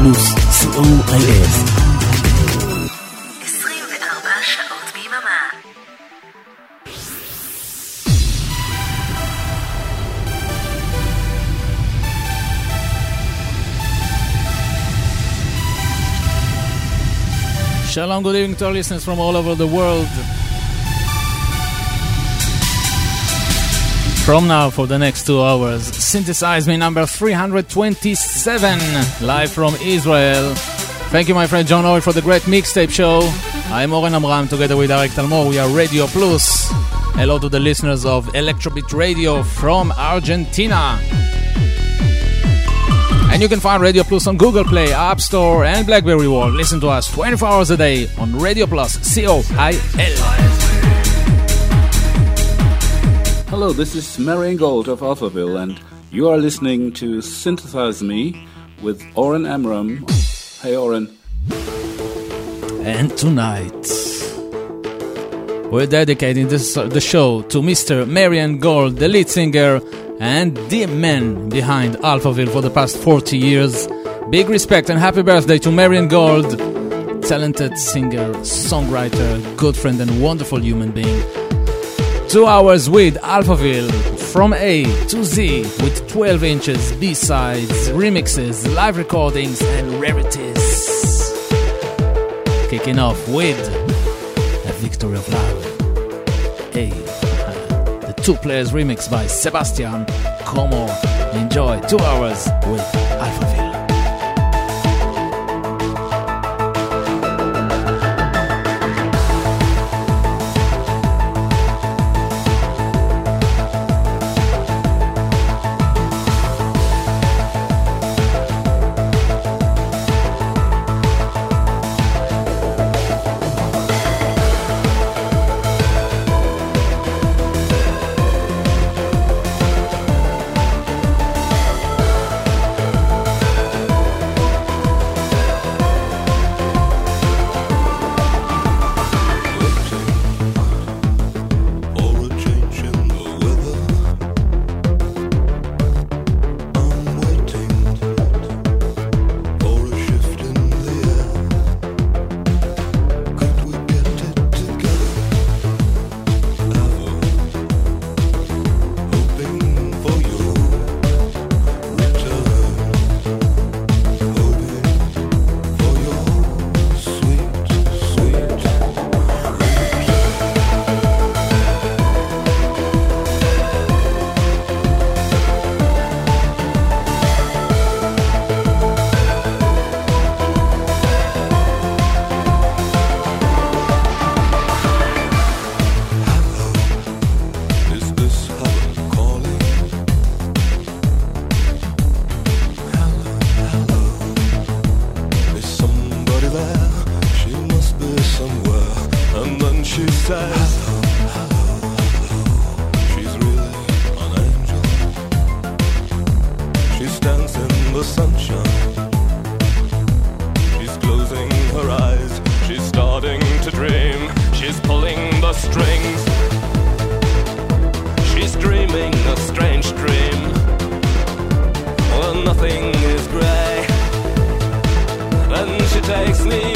פלוס, co.il Shalom, good evening to our listeners from all over the world. From now for the next two hours, synthesize me number 327, live from Israel. Thank you, my friend John Owen, for the great mixtape show. I'm Oren Amram, together with Arik Talmor. We are Radio Plus. Hello to the listeners of Electrobit Radio from Argentina. And you can find Radio Plus on Google Play, App Store, and Blackberry World. Listen to us 24 hours a day on Radio Plus, C-O-I-L. Hello, this is Marian Gold of Alphaville, and you are listening to Synthesize Me with Oren Amram. Hey, Oren. And tonight, we're dedicating this, uh, the show to Mr. Marian Gold, the lead singer and the man behind Alphaville for the past 40 years. Big respect and happy birthday to Marian Gold, talented singer, songwriter, good friend, and wonderful human being. Two hours with Alphaville from A to Z with 12 inches, B-sides, remixes, live recordings, and rarities. Kicking off with A Victory of Love. A, the two players remix by Sebastian Komor. Enjoy two hours with Strings. She's dreaming a strange dream. Well, nothing is grey. Then she takes me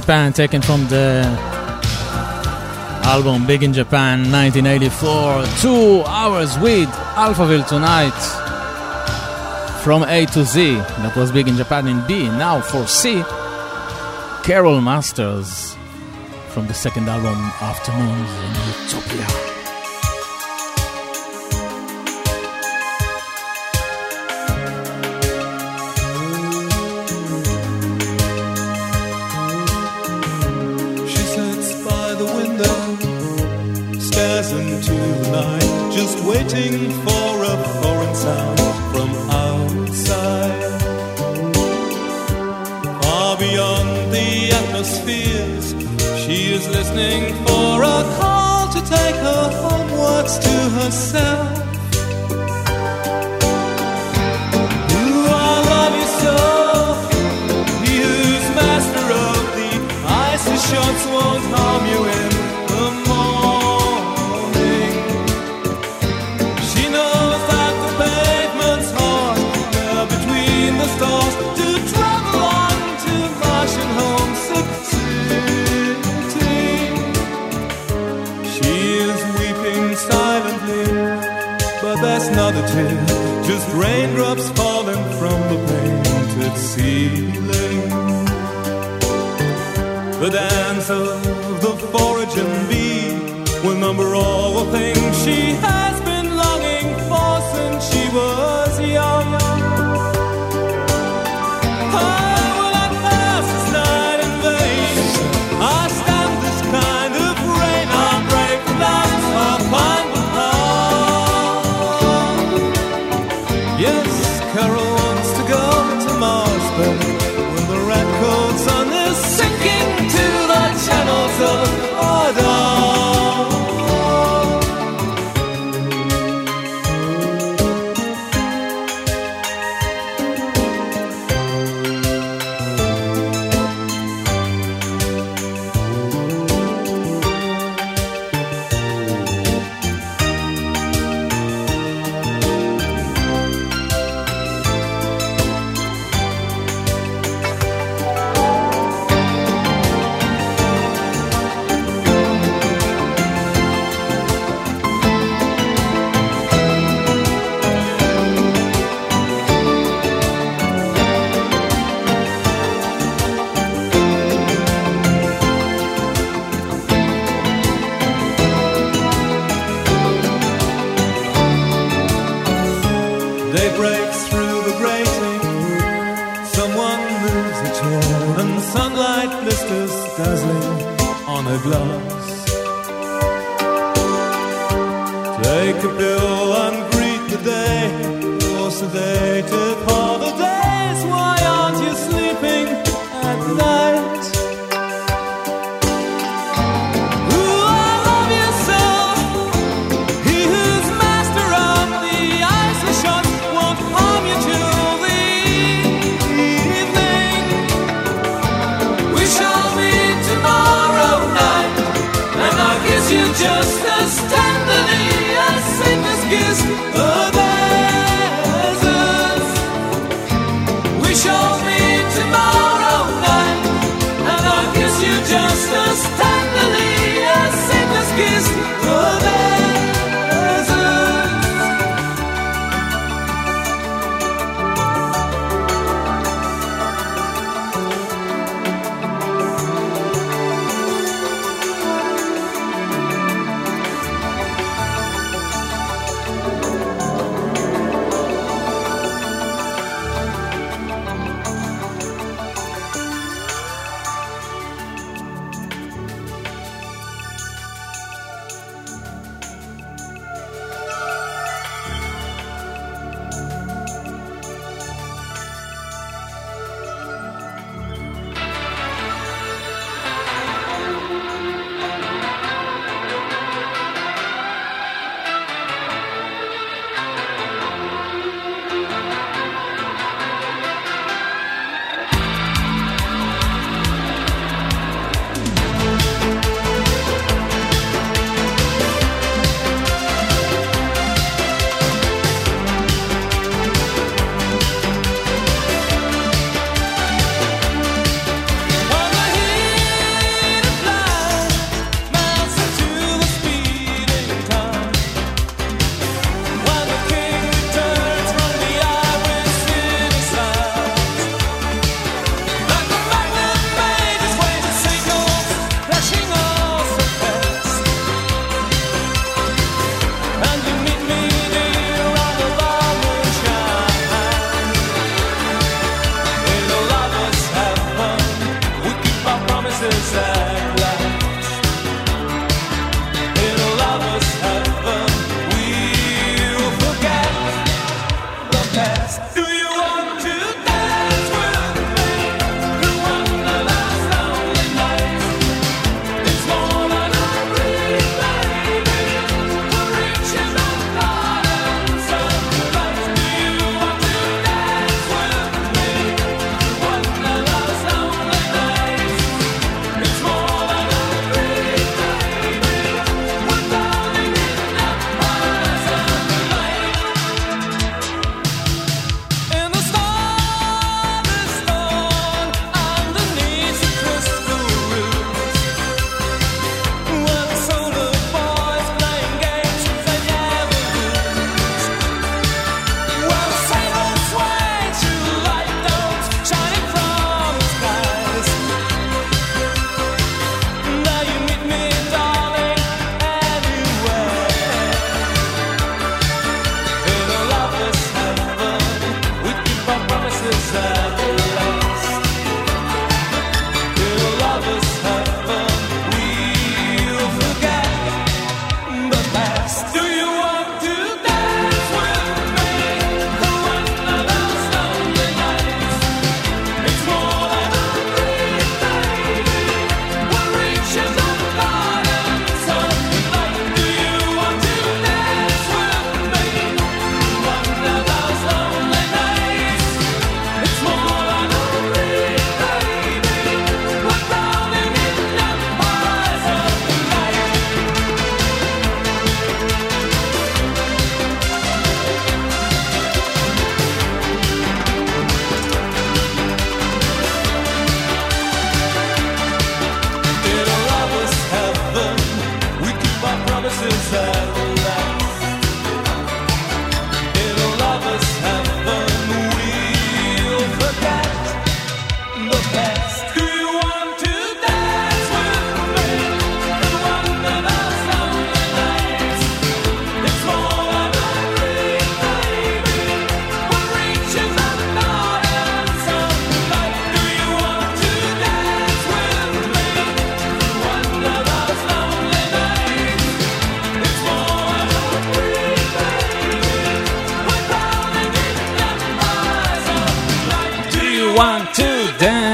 Japan, taken from the album Big in Japan 1984. Two hours with Alphaville tonight from A to Z. That was Big in Japan in B. Now for C, Carol Masters from the second album Afternoons in Utopia. Waiting for a foreign sound from outside. Far beyond the atmospheres, she is listening for a call to take her homewards to herself. Raindrops falling from the painted ceiling. The dance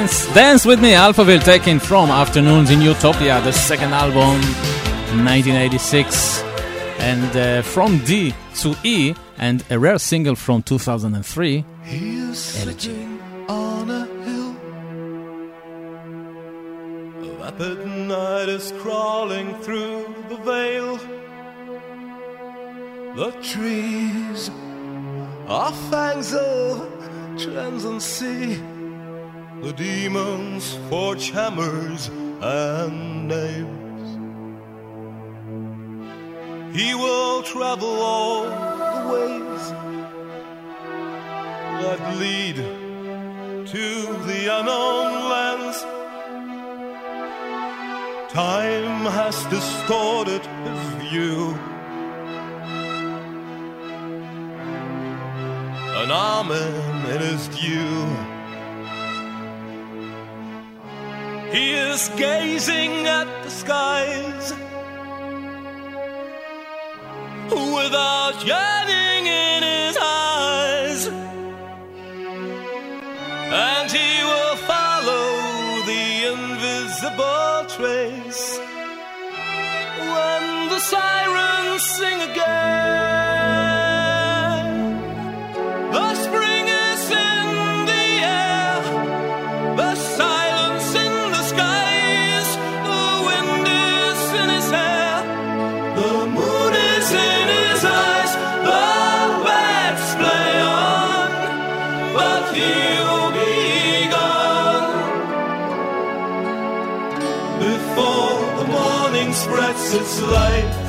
Dance, Dance With Me, Alphaville taken from Afternoons in Utopia, the second album, 1986. And uh, from D to E, and a rare single from 2003, he is Elegy. on a hill. a vapid night is crawling through the veil. The trees are fangs of transient sea. The demons forge hammers and nails. He will travel all the ways that lead to the unknown lands. Time has distorted his view. An amen, it is due. He is gazing at the skies. Without yearning in his eyes, and he will follow the invisible trace. When the sirens sing again. its light.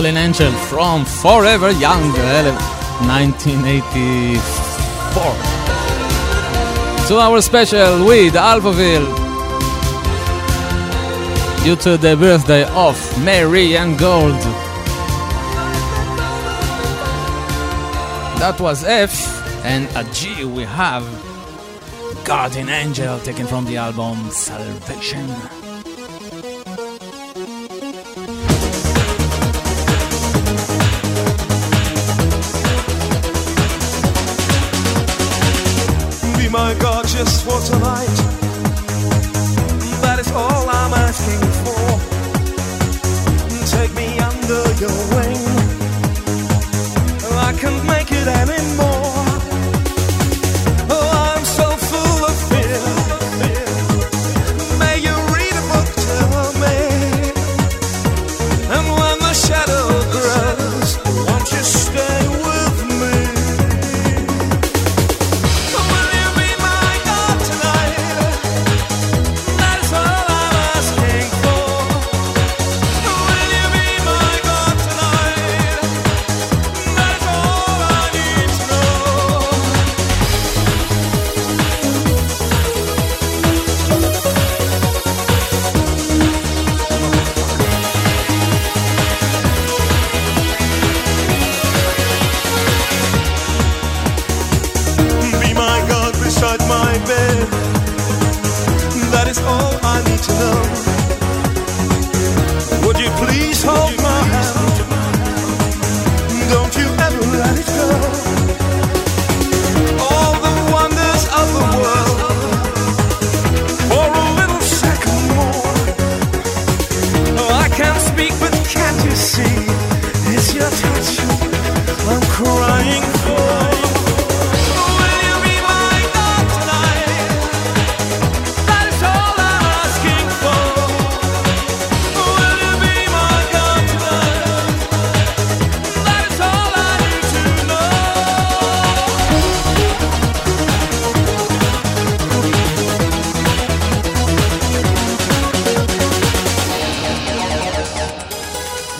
Fallen Angel from Forever Young, 1984. To our special with Alphaville due to the birthday of Marian Gold. That was F, and at G we have Guardian Angel taken from the album Salvation. just for tonight.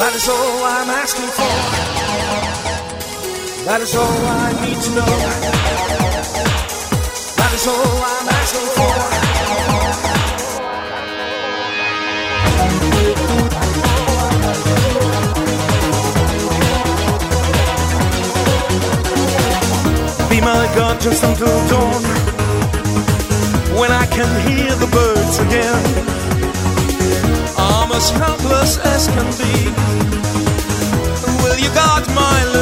That is all I'm asking for. That is all I need to know. That is all I'm asking for. Be my God just until dawn when I can hear the birds again as helpless as can be. Will you guard my love?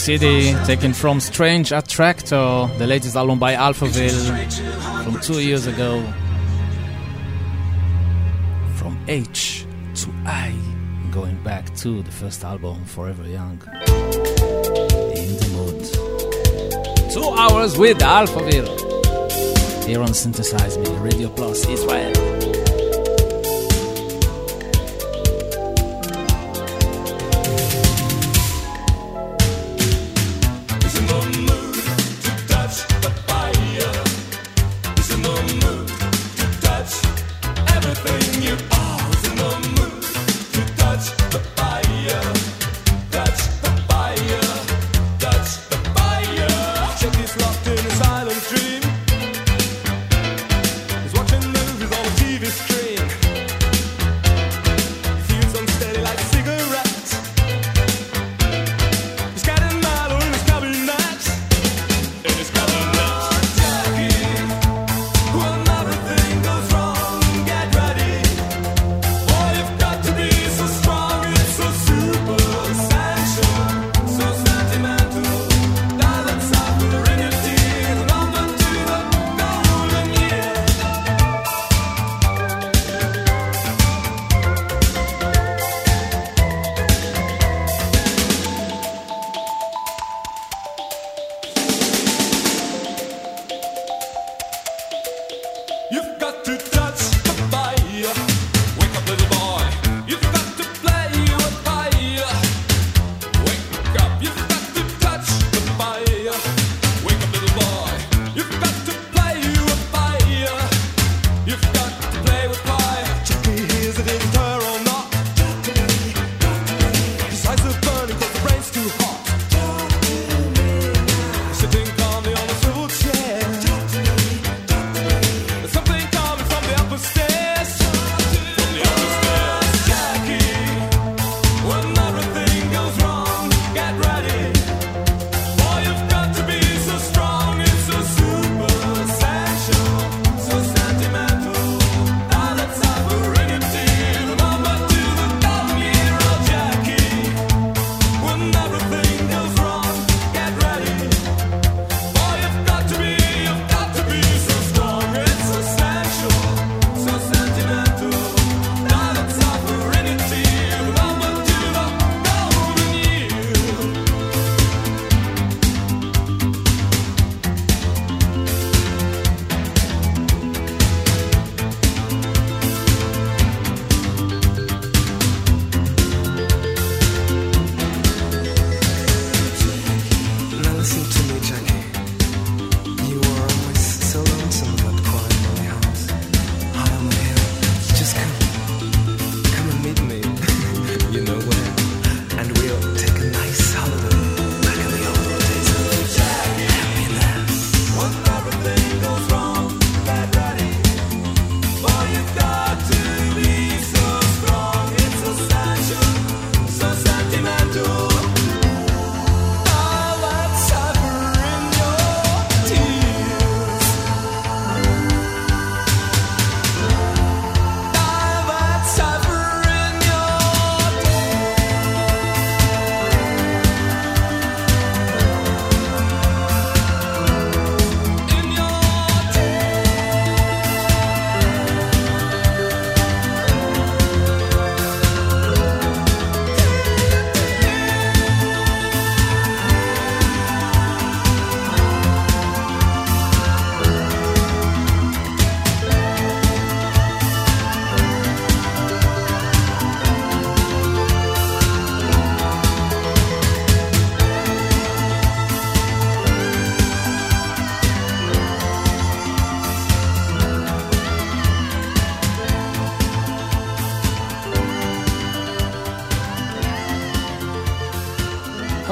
City, taken from Strange Attractor, the latest album by Alphaville from two years ago. From H to I, going back to the first album, Forever Young. In the mood. Two hours with Alphaville. Here on Synthesize Me, Radio Plus Israel.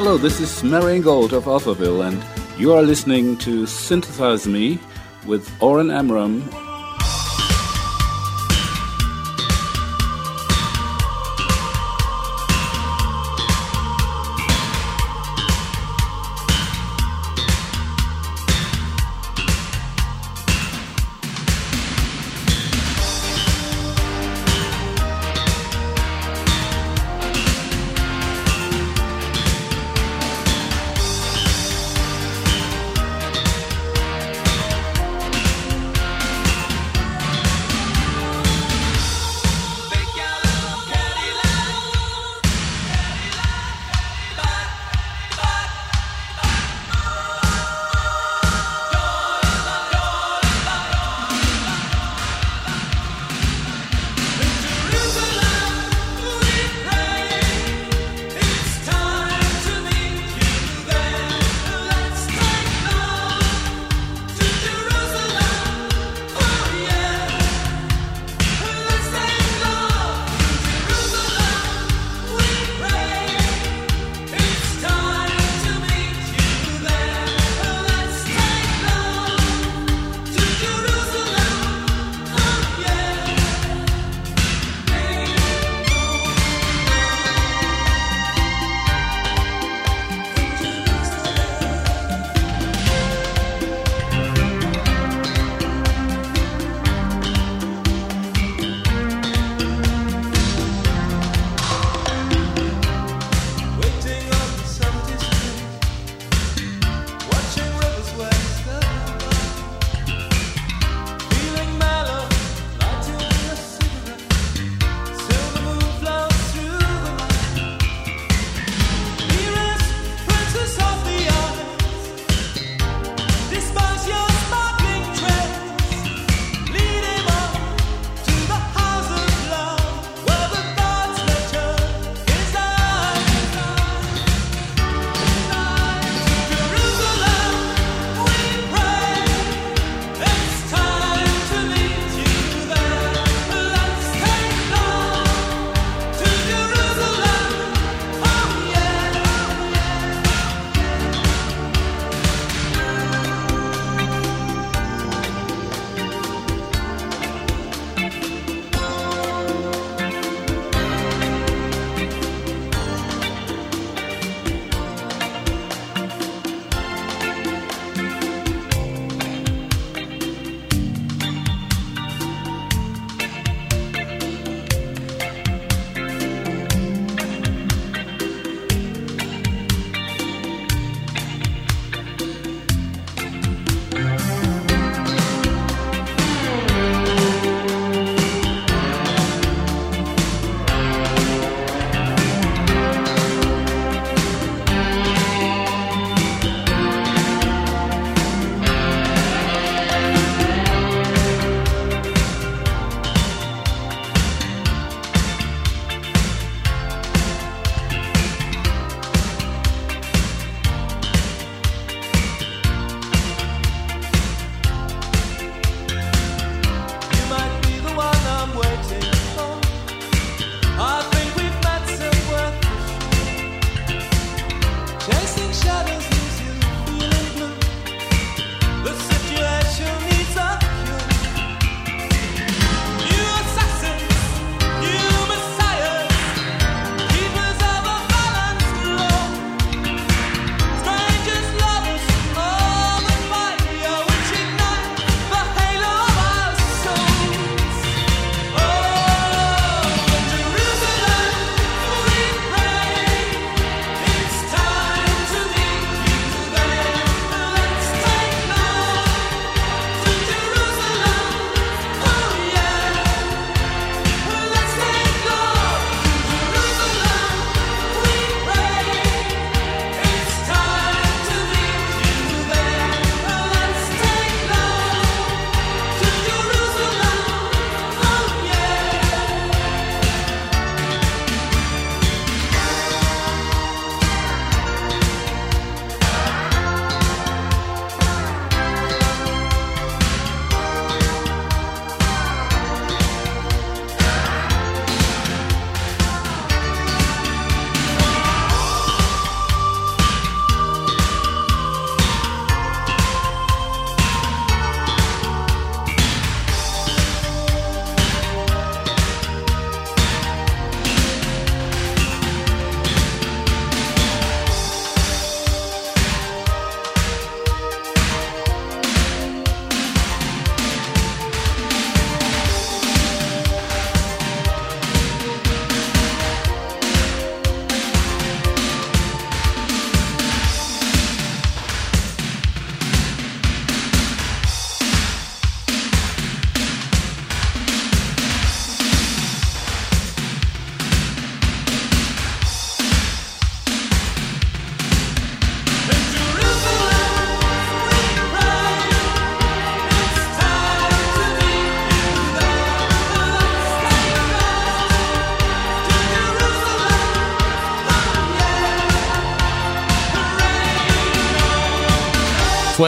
Hello, this is Marian Gold of Alphaville, and you are listening to Synthesize Me with Oren Amram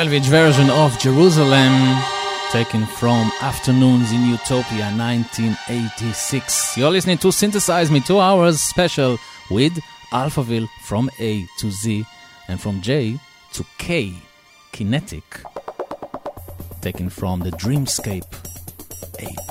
12 inch version of Jerusalem, taken from Afternoons in Utopia 1986. You're listening to Synthesize Me, two hours special with Alphaville from A to Z and from J to K, Kinetic, taken from the Dreamscape 8.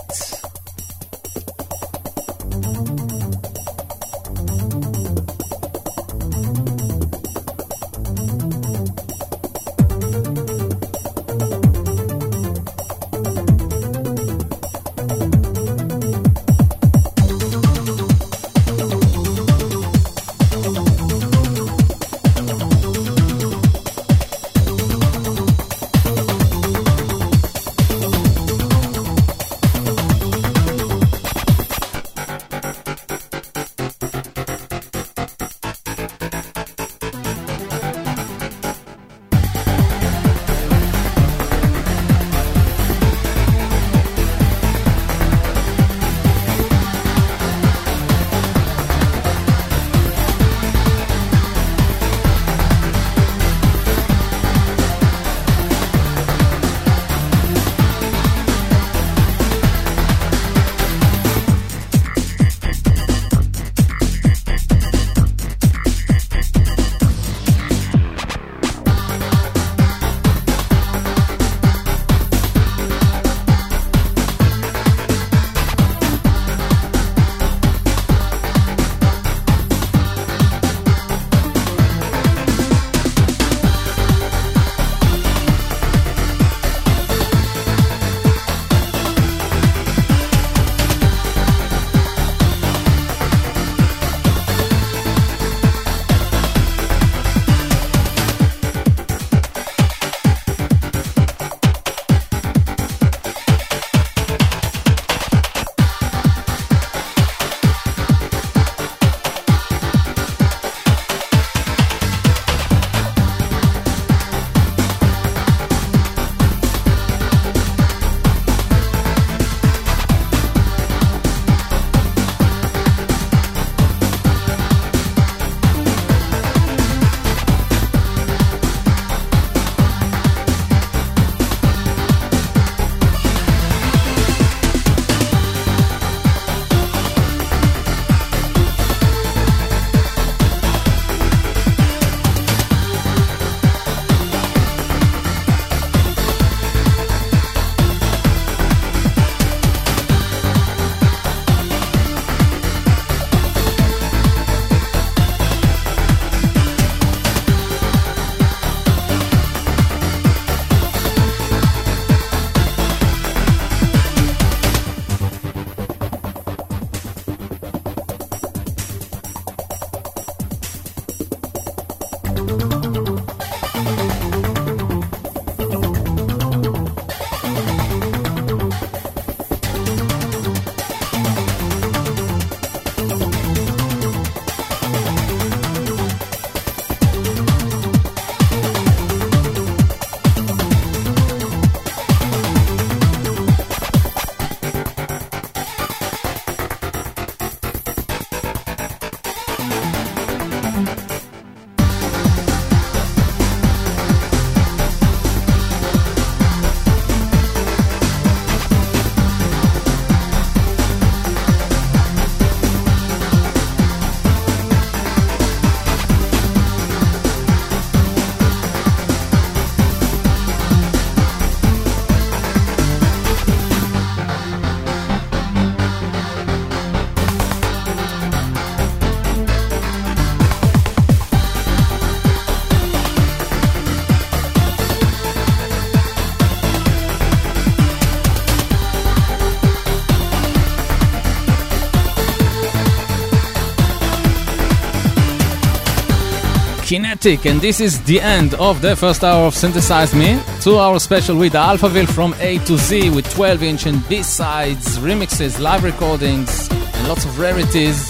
Kinetic, and this is the end of the first hour of Synthesize Me. Two hour special with Alphaville from A to Z with 12 inch and B sides, remixes, live recordings, and lots of rarities.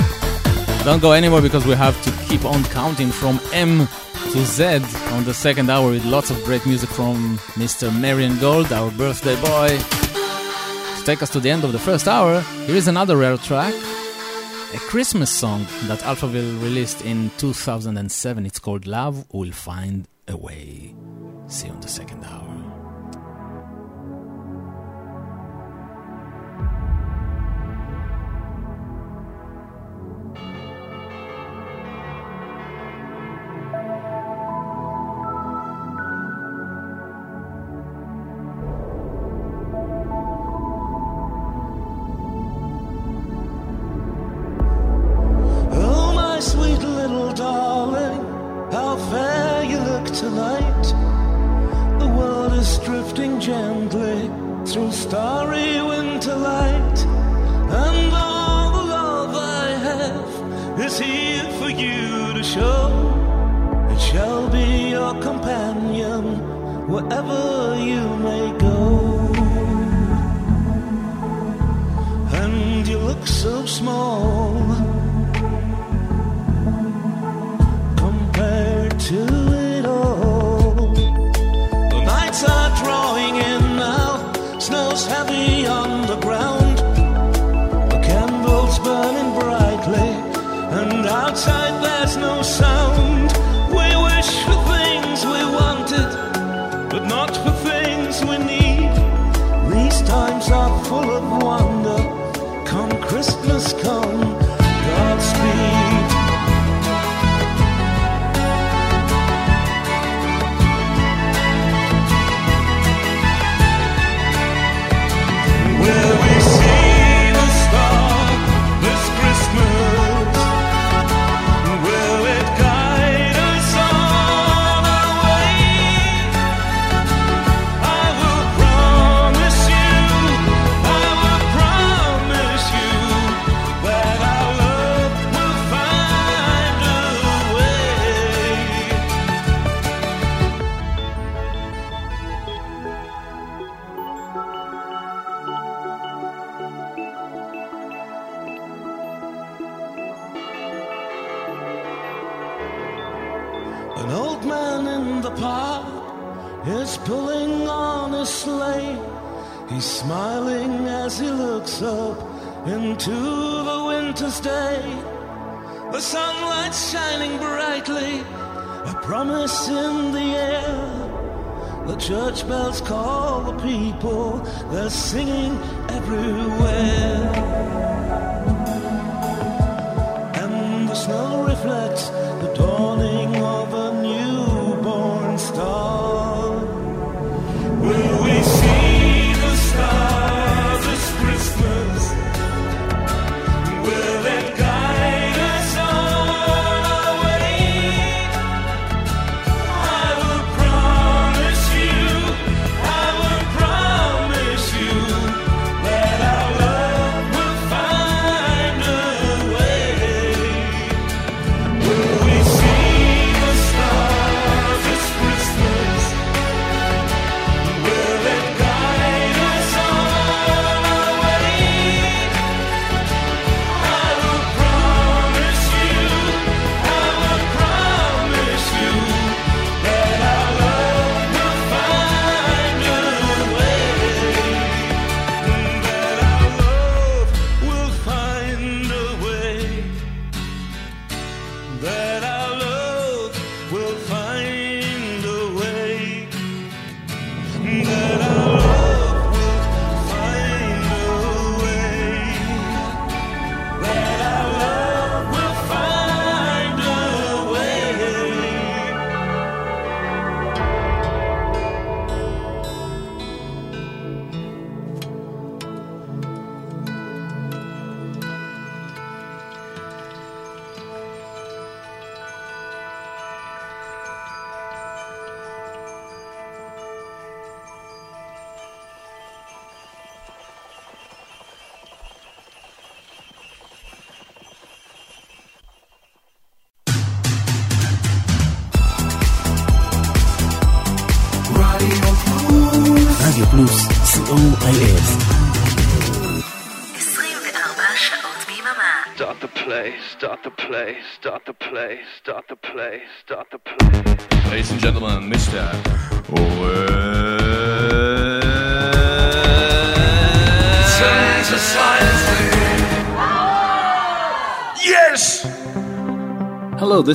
Don't go anywhere because we have to keep on counting from M to Z on the second hour with lots of great music from Mr. Marian Gold, our birthday boy. To take us to the end of the first hour, here is another rare track a Christmas song that Alphaville released in 2007. It's called Love Will Find a Way. See you in the second hour.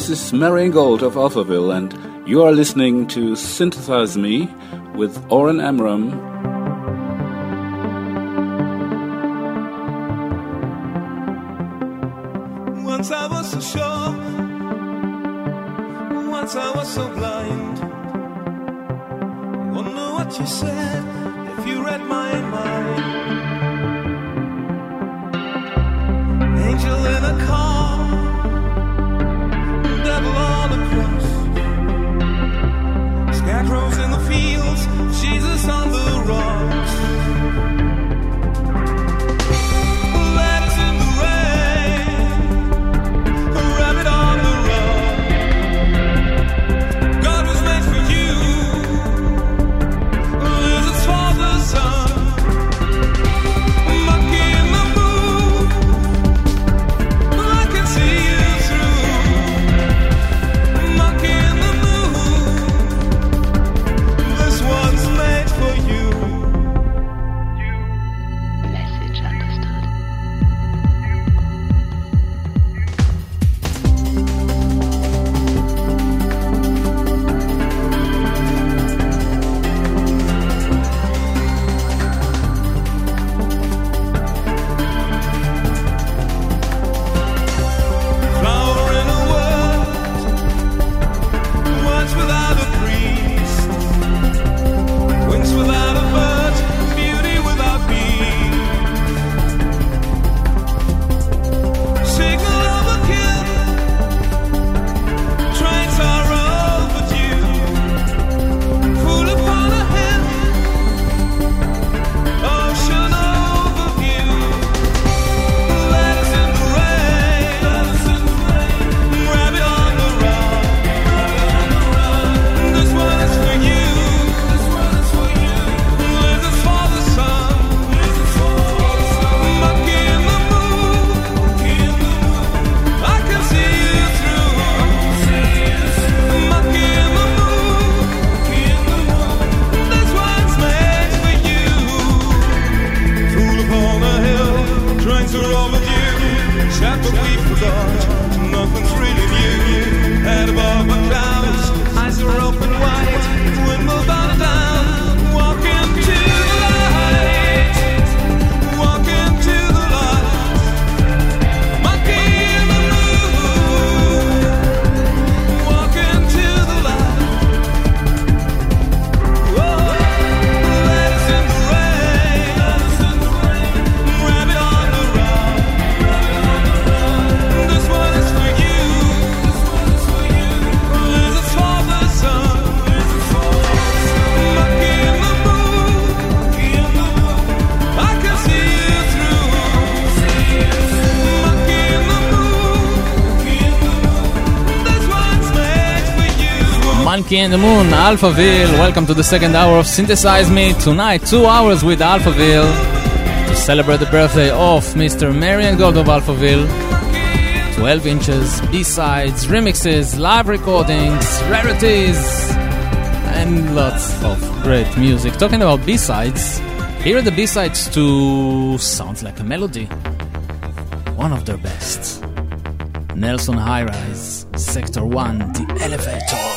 This is Marian Gold of Alphaville, and You are listening to Synthesize Me with Oren Amram. Once I was so sure, once I was so blind. Wonder what you said if you read my mind. Angel in a car, Jesus on the rocks. Monkey and the Moon, Alphaville. Welcome to the second hour of Synthesize Me. Tonight, two hours with Alphaville to celebrate the birthday of Mr. Marian Gold of Alphaville. 12 inches, B-sides, remixes, live recordings, rarities, and lots of great music. Talking about B-sides, here are the B-sides to Sounds Like a Melody. One of their best. Nelson High Rise, Sector 1, The Elevator.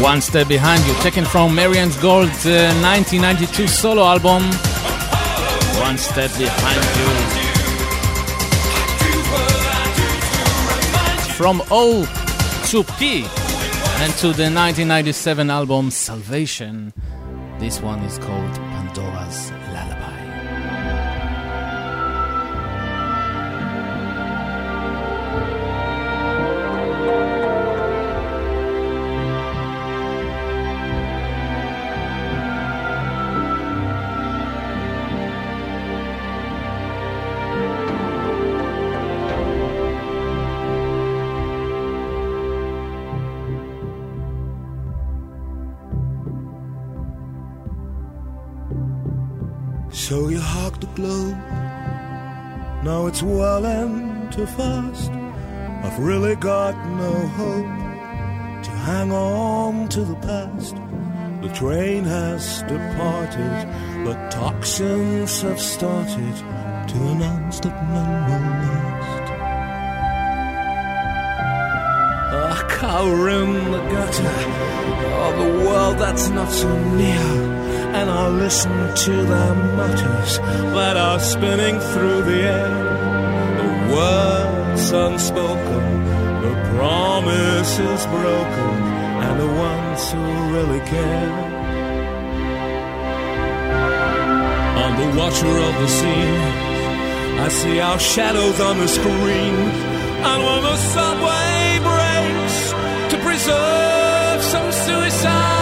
One Step Behind You, taken from Marianne's Gold uh, 1992 solo album. One Step Behind You. From O to P and to the 1997 album Salvation. This one is called Pandora's globe. Now it's well and too fast. I've really got no hope to hang on to the past. The train has departed, but toxins have started to announce that none will last. I cower in the gutter of the world that's not so near, and I listen to their mutters that are spinning through the air. The words unspoken, the promises broken, and the ones who really care. I'm the watcher of the scene. I see our shadows on the screen, and when the subway breaks to preserve some suicidal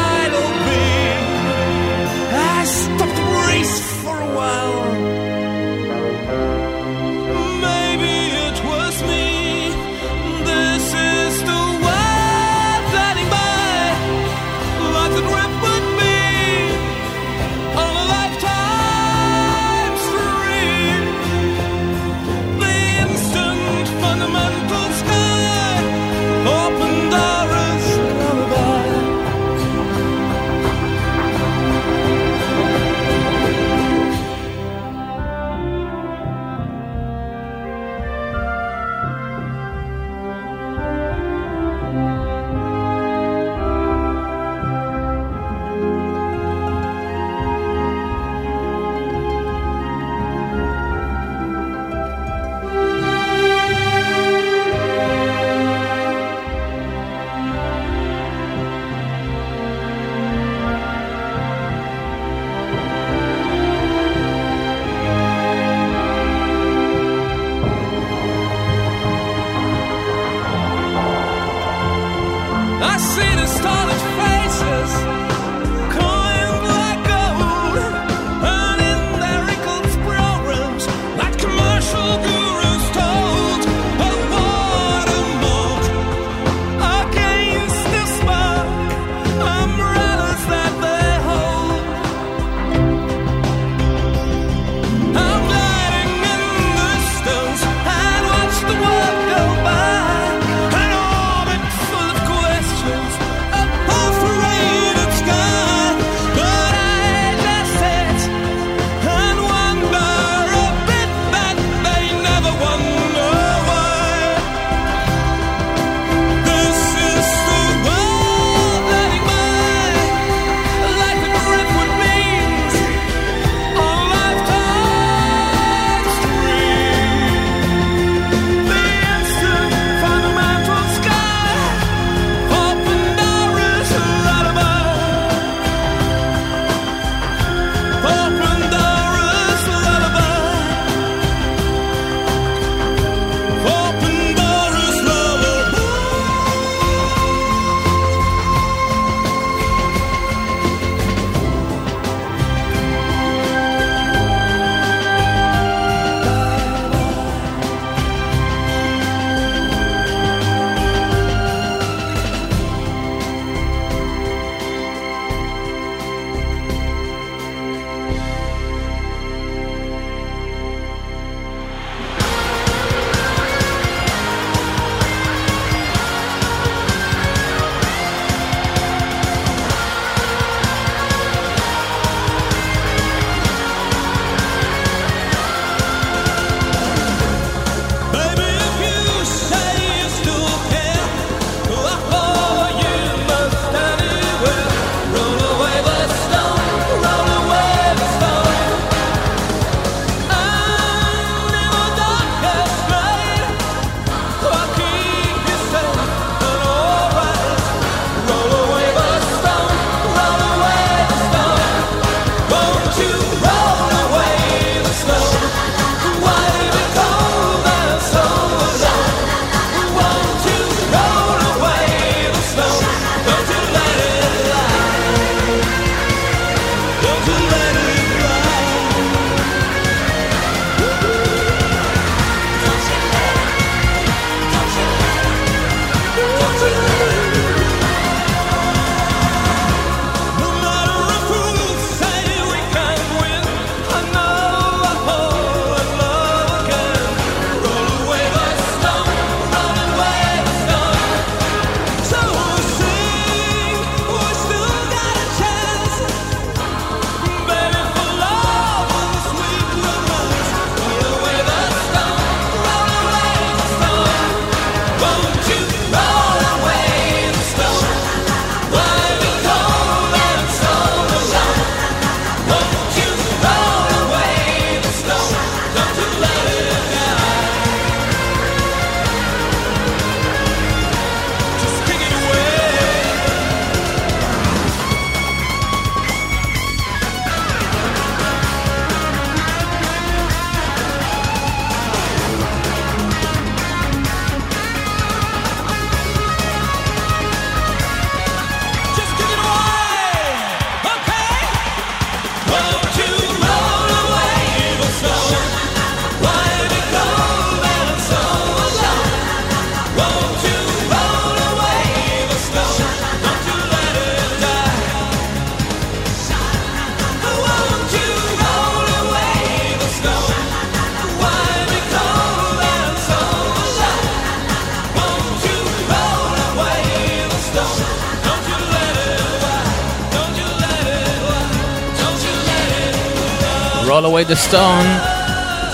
away the stone.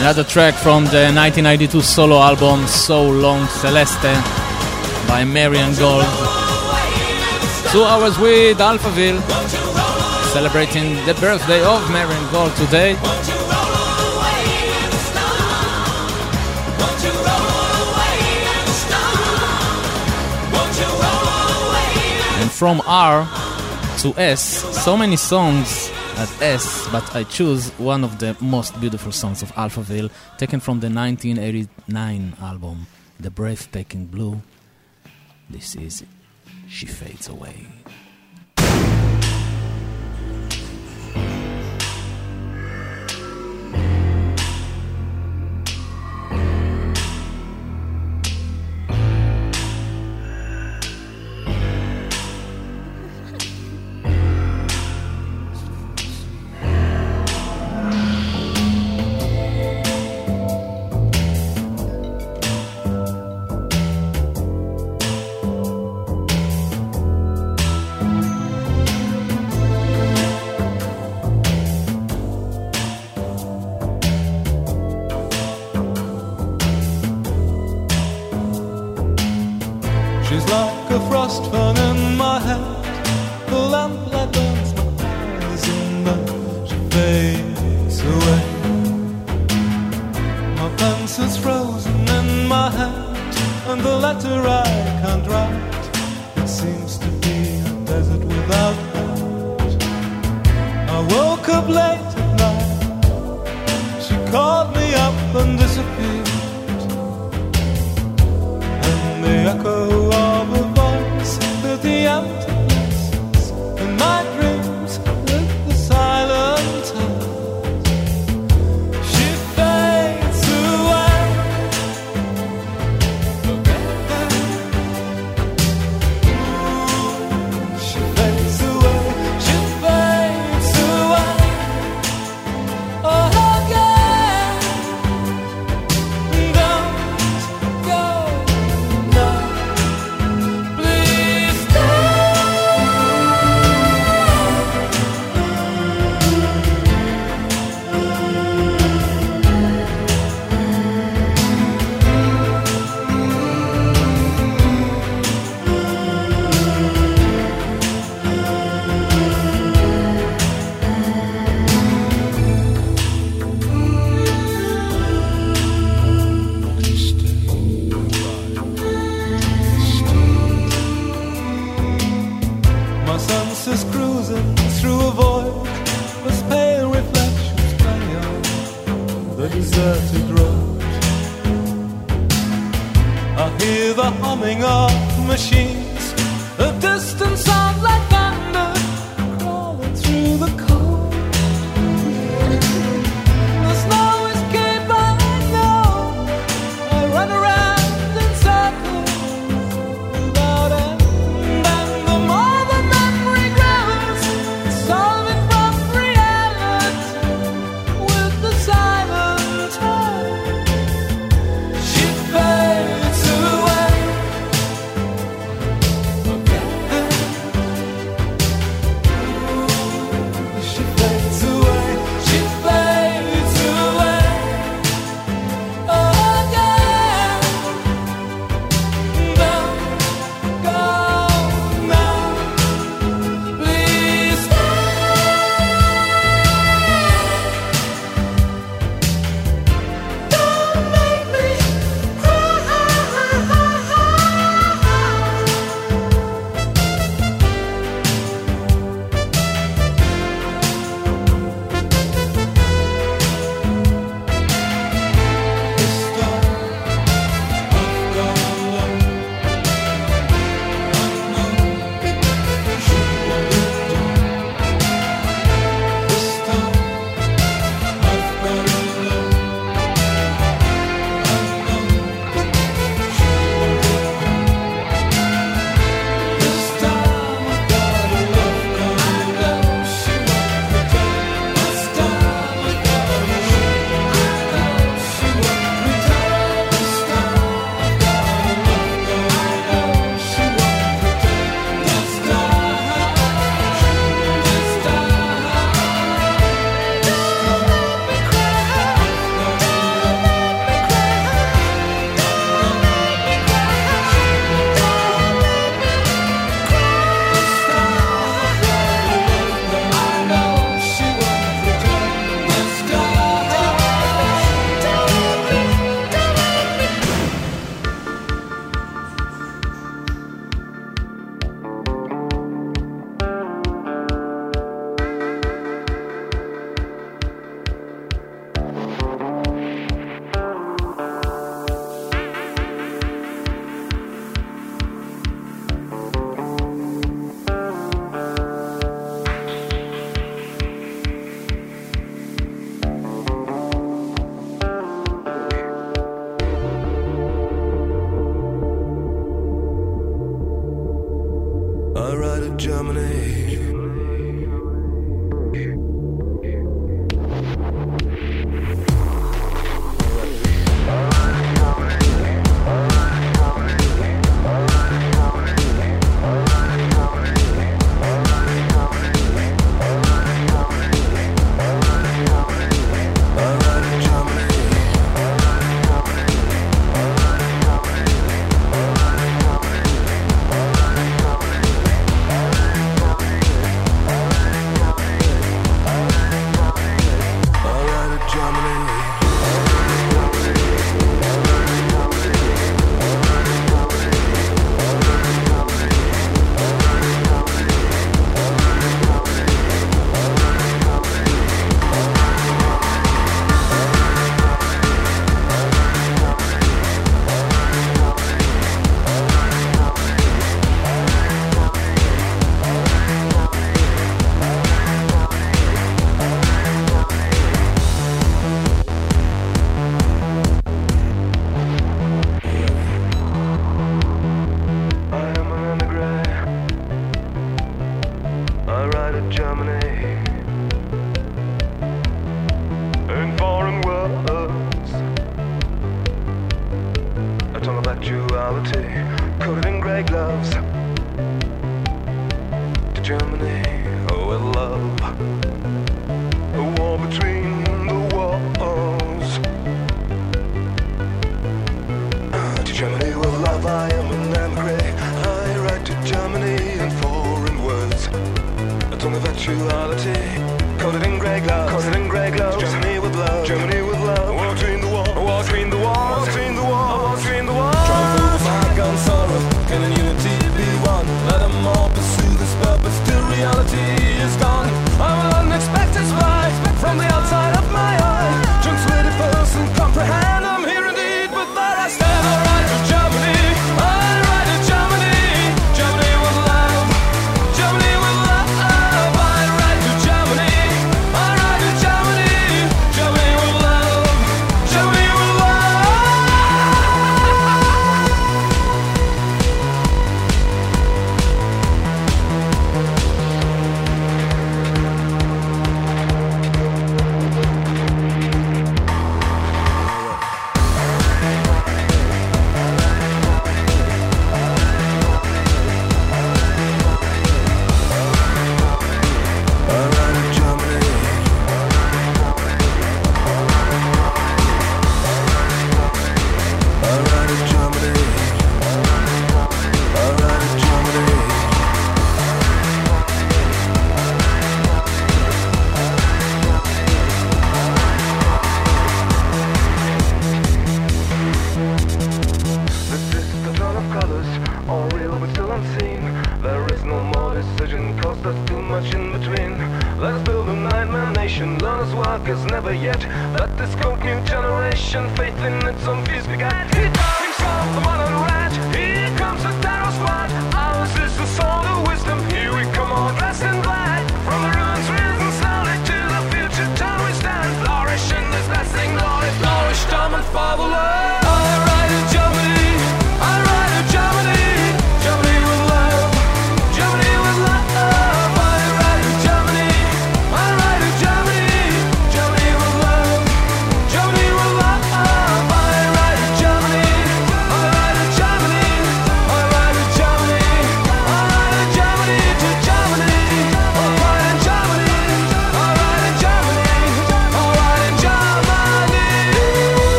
Another track from the 1992 solo album So Long Celeste by Marian Gold. Two hours with Alphaville, celebrating the birthday of Marian Gold today. And from R to S, so many songs at S, but I choose one of the most beautiful songs of Alphaville, taken from the 1989 album, The Breathtaking Blue. This is She Fades Away.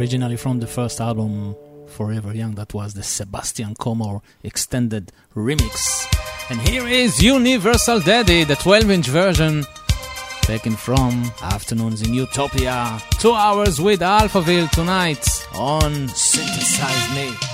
originally from the first album Forever Young, that was the Sebastian Komor extended remix. And here is Universal Daddy, the 12 inch version taken from Afternoons in Utopia. Two hours with Alphaville tonight on Synthesize Me.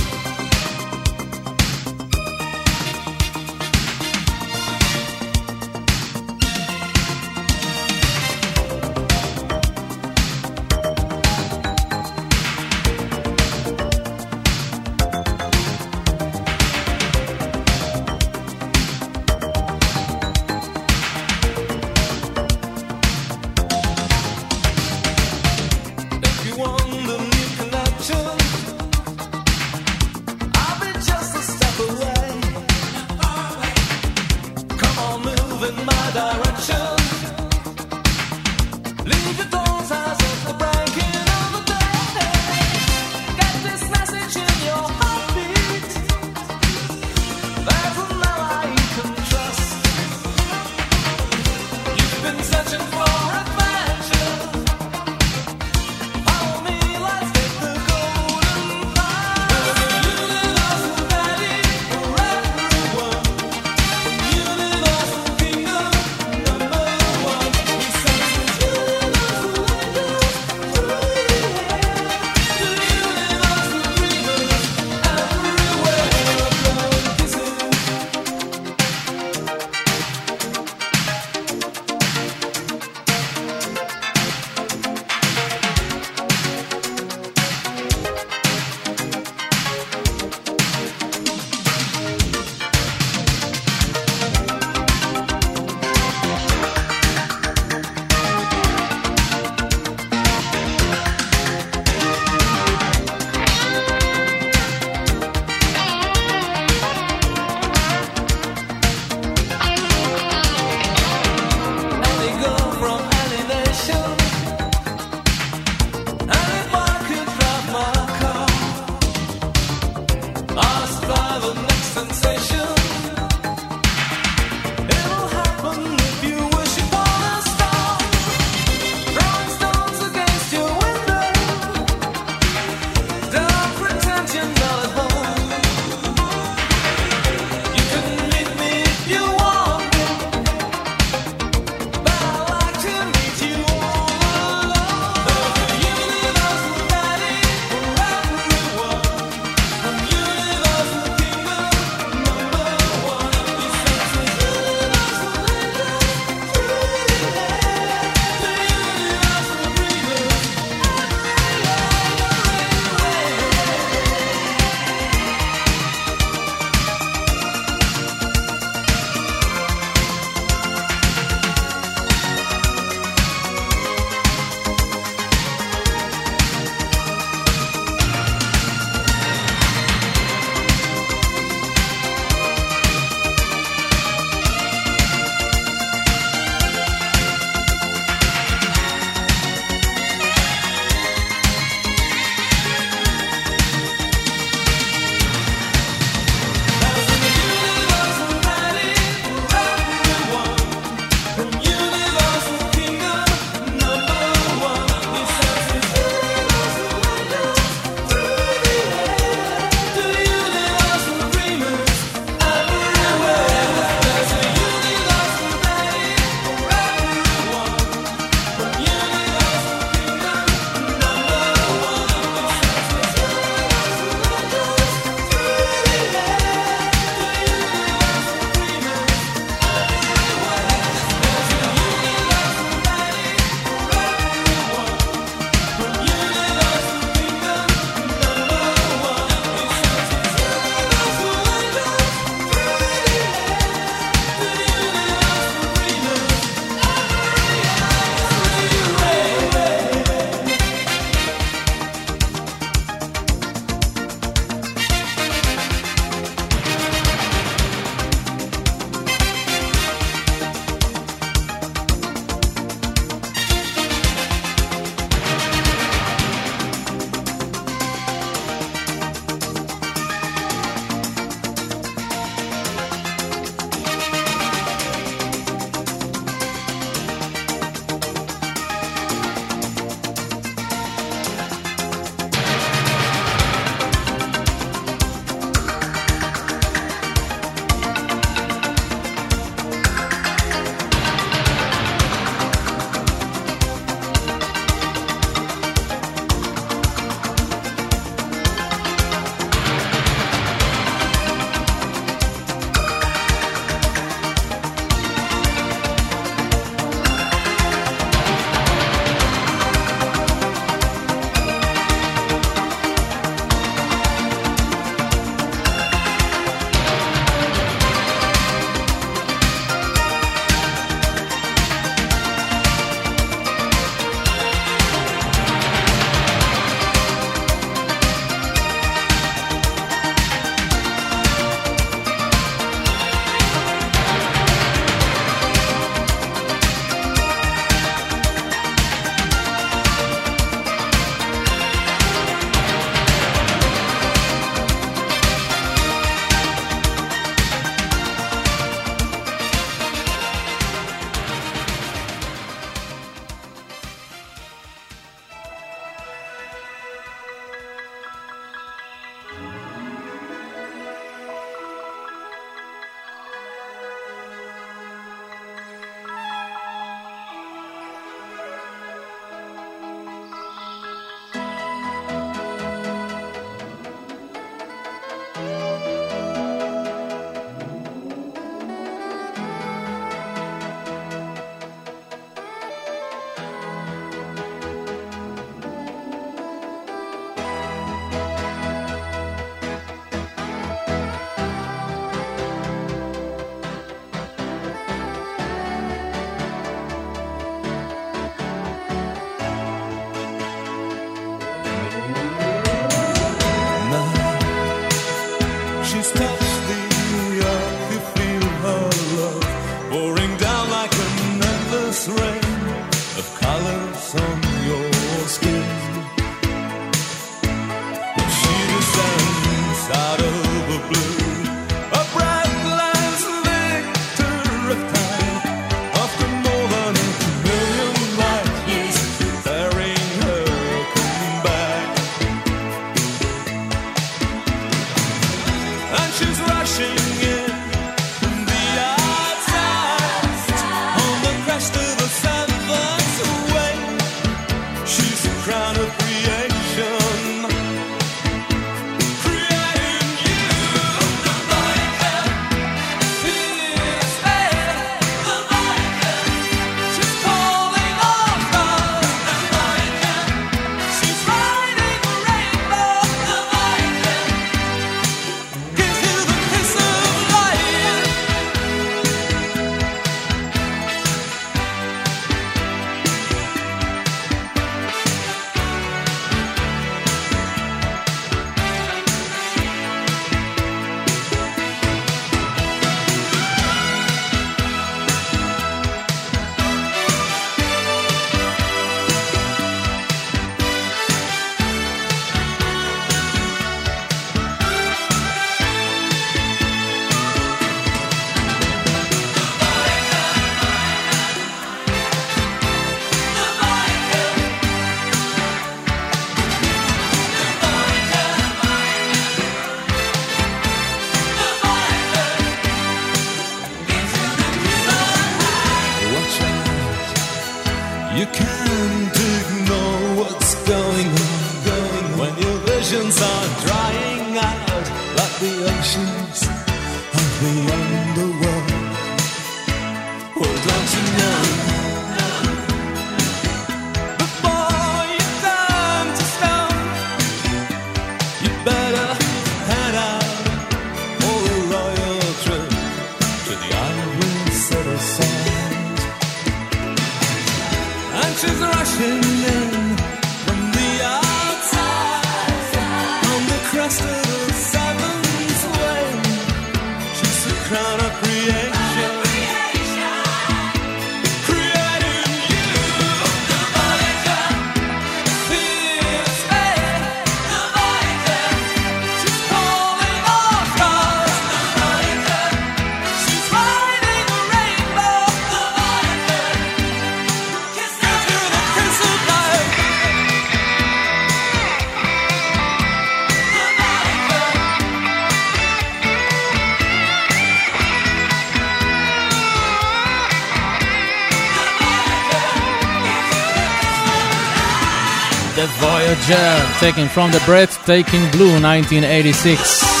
taken from the breathtaking Blue 1986.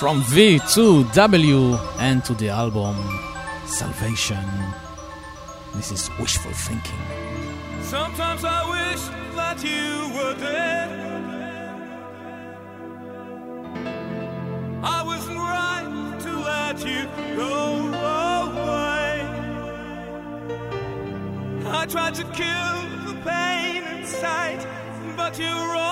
from V to W and to the album Salvation. This is wishful thinking. Sometimes I wish that you were. to kill the pain inside, but you're wrong.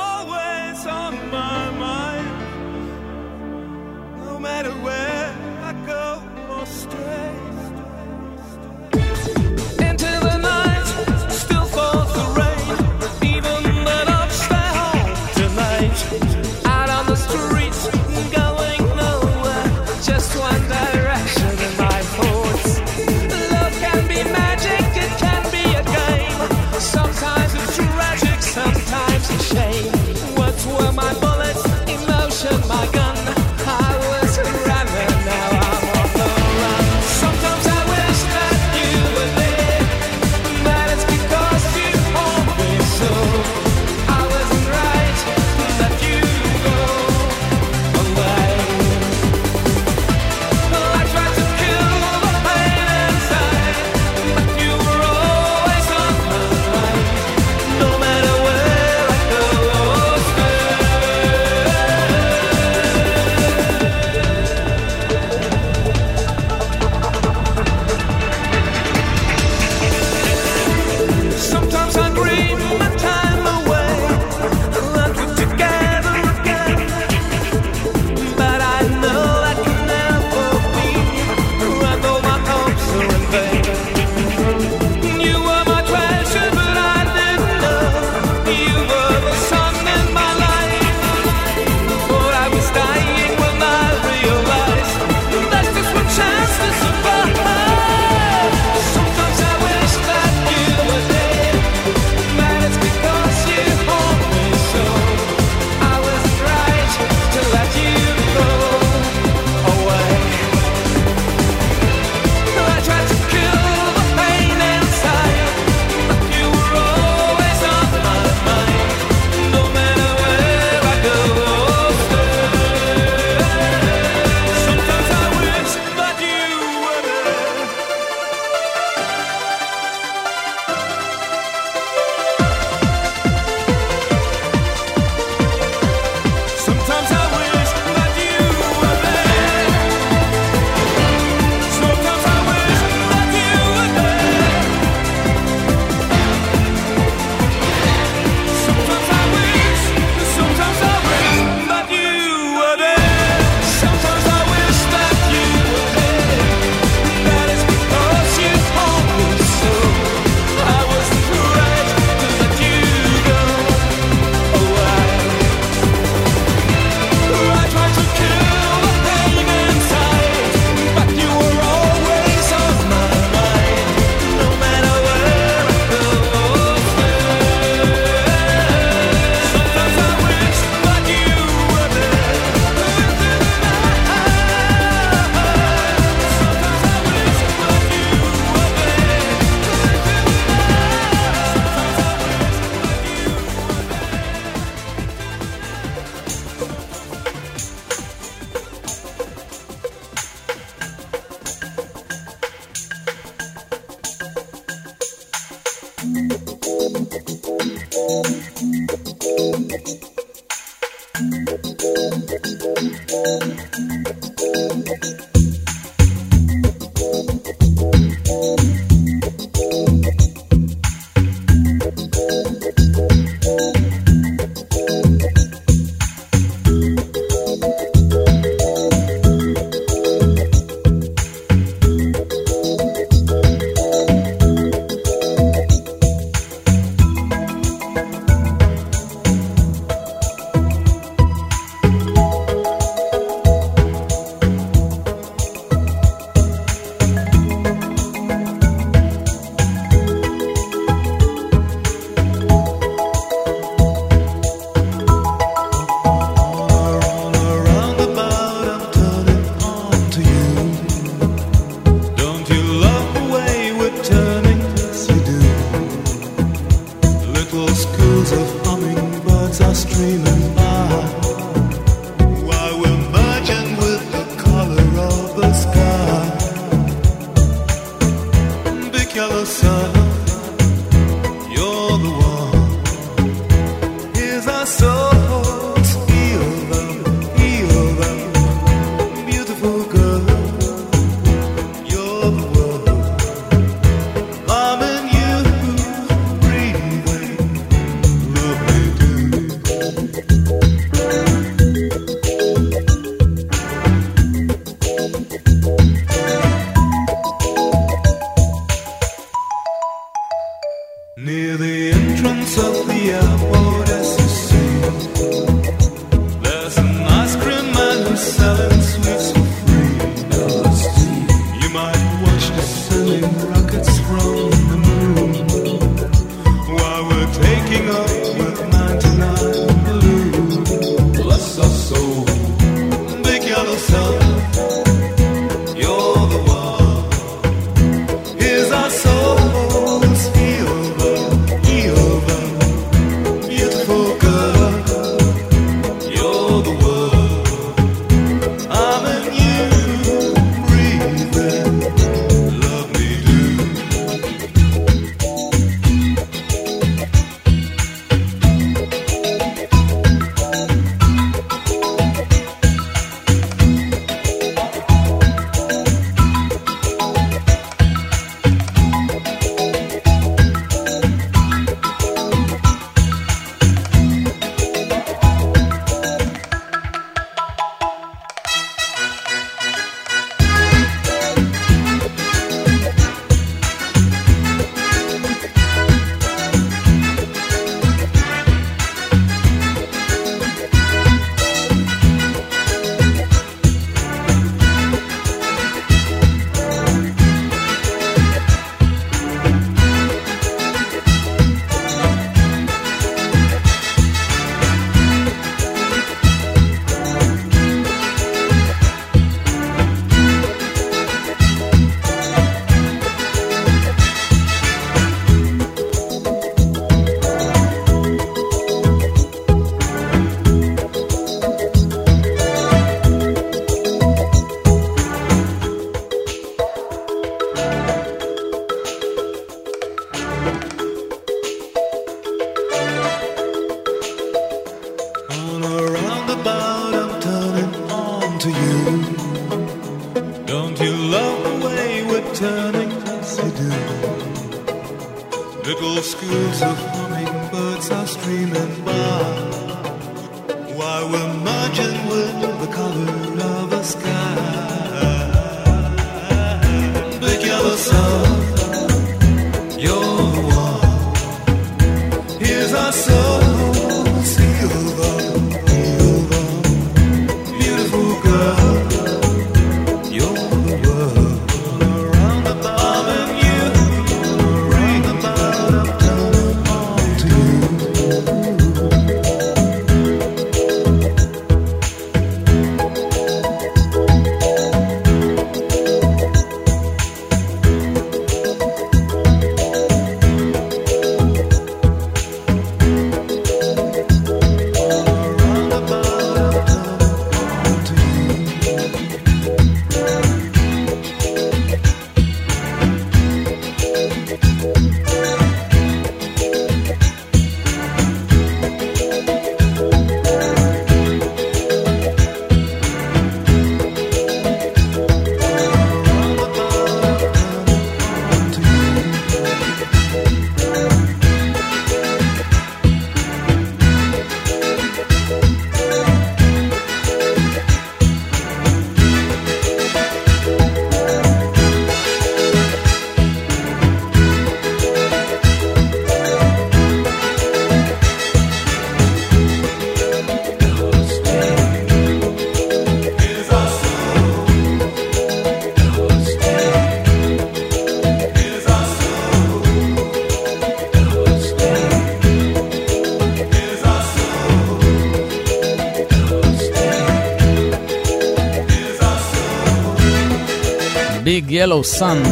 Yellow Sun,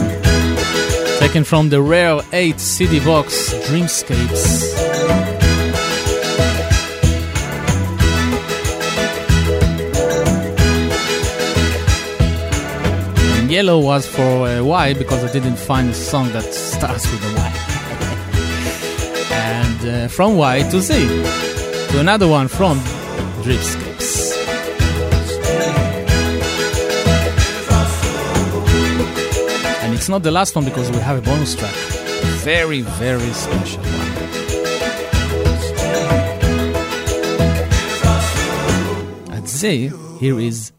taken from the rare 8 CD box Dreamscapes. And yellow was for uh, Y because I didn't find a song that starts with a Y. and uh, from Y to Z to another one from Dreamscapes. it's not the last one because we have a bonus track. Very, very special one. I'd say here is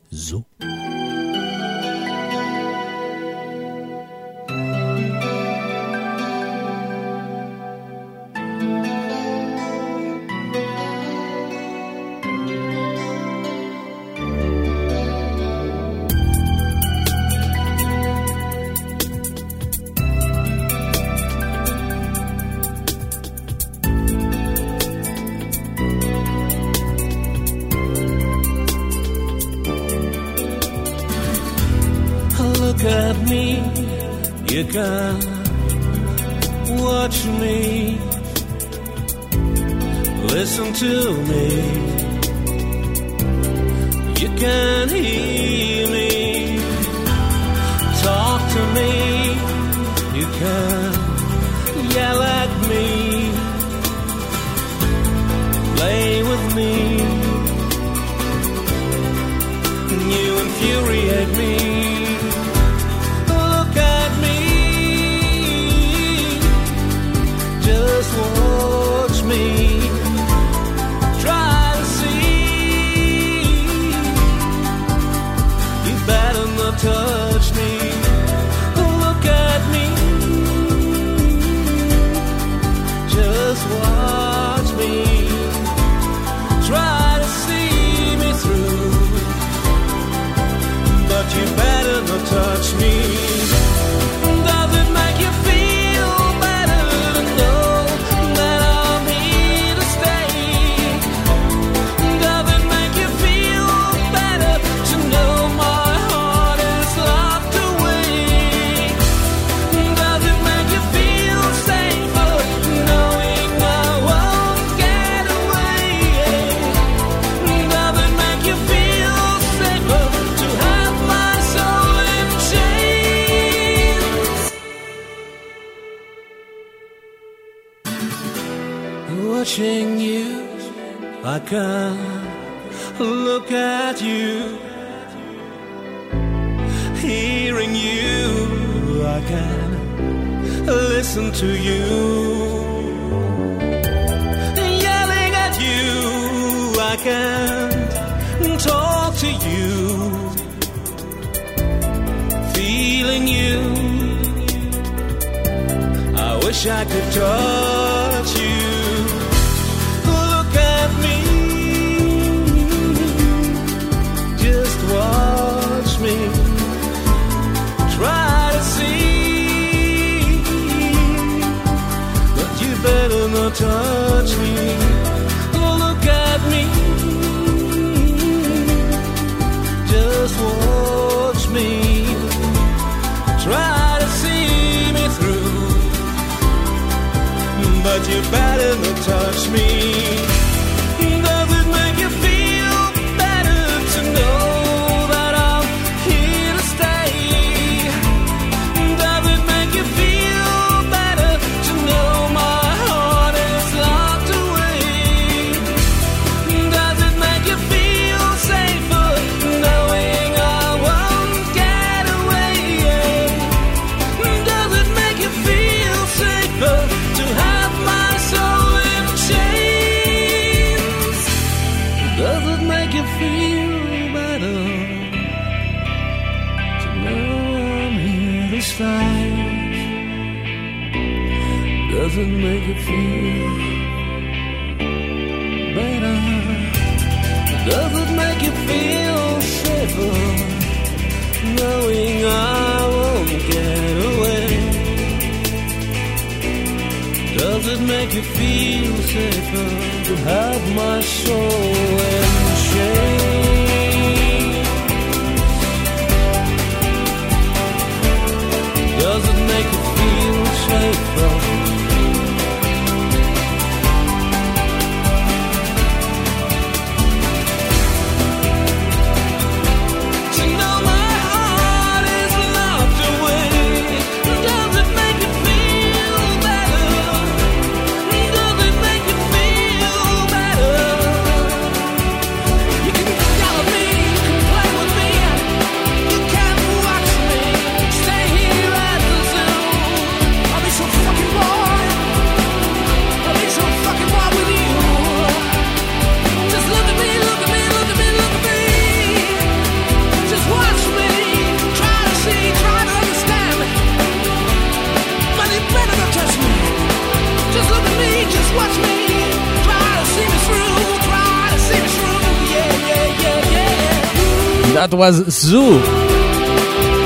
That was Zoo.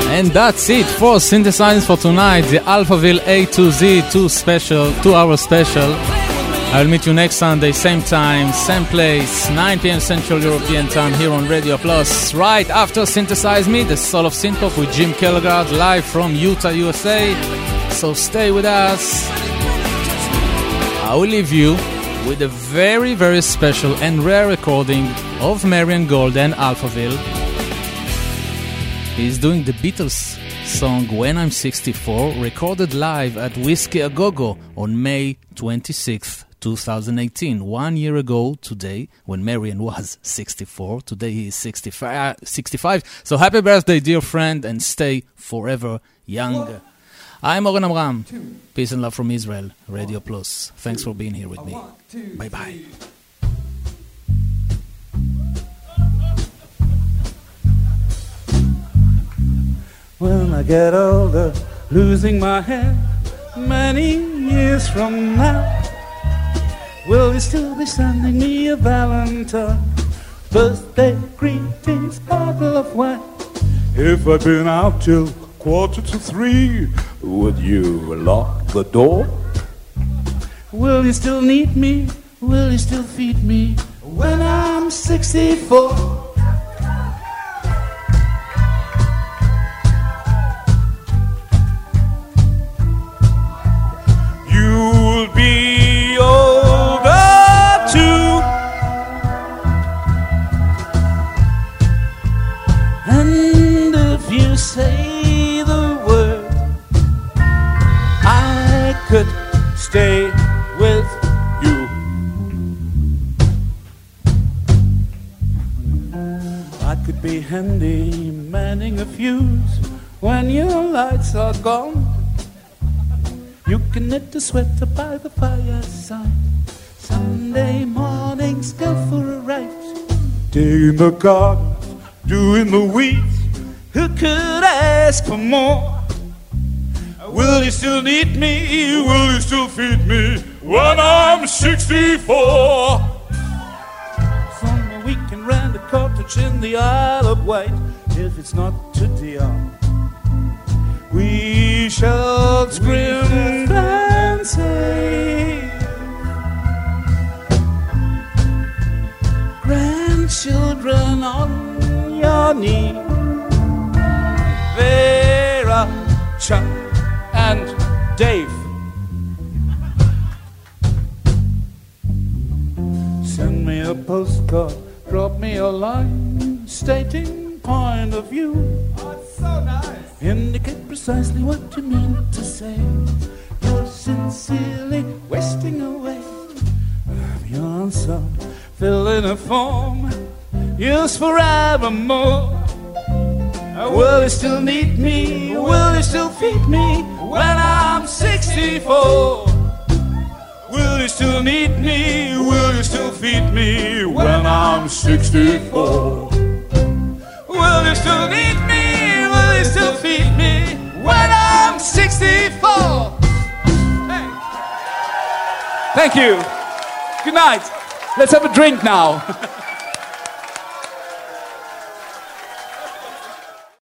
And that's it for Synthesize for tonight, the Alphaville A to Z 2 special, 2 hour special. I'll meet you next Sunday, same time, same place, 9 p.m. Central European Time here on Radio Plus. Right after Synthesize Me, the Soul of Synthpop with Jim Kellegard live from Utah, USA. So stay with us. I will leave you with a very, very special and rare recording of Marian Gold and Alphaville. He's doing the Beatles song When I'm 64, recorded live at Whisky A Go Go on May 26th, 2018. One year ago today, when Marian was 64, today he is 65. 65. So happy birthday, dear friend, and stay forever young. I'm Oren Amram. Peace and love from Israel, Radio Plus. Thanks for being here with me. Bye bye. When I get older, losing my hair many years from now, will you still be sending me a Valentine? Birthday greetings, bottle of wine. If I'd been out till quarter to three, would you lock the door? Will you still need me? Will you still feed me when I'm 64? Stay with you. I could be handy manning a fuse when your lights are gone. You can knit a sweater by the fireside. Sunday mornings go for a ride. Digging the garden, doing the weeds. Who could ask for more? Will you still need me? Will you still feed me when I'm 64? Summer we can rent a cottage in the Isle of Wight if it's not too dear. Uh, we shall scream and say, Grandchildren on your knee, Vera, Chuck, and Dave. Send me a postcard, drop me a line stating point of view. Oh, it's so nice. Indicate precisely what you mean to say. You're sincerely wasting away. Your answer, fill in a form, used forevermore. Will you still need me? Will you still feed me when I'm 64? Will you still need me? Will you still feed me when I'm 64? Will you still need me? Will you still feed me when I'm 64? Hey. Thank you. Good night. Let's have a drink now.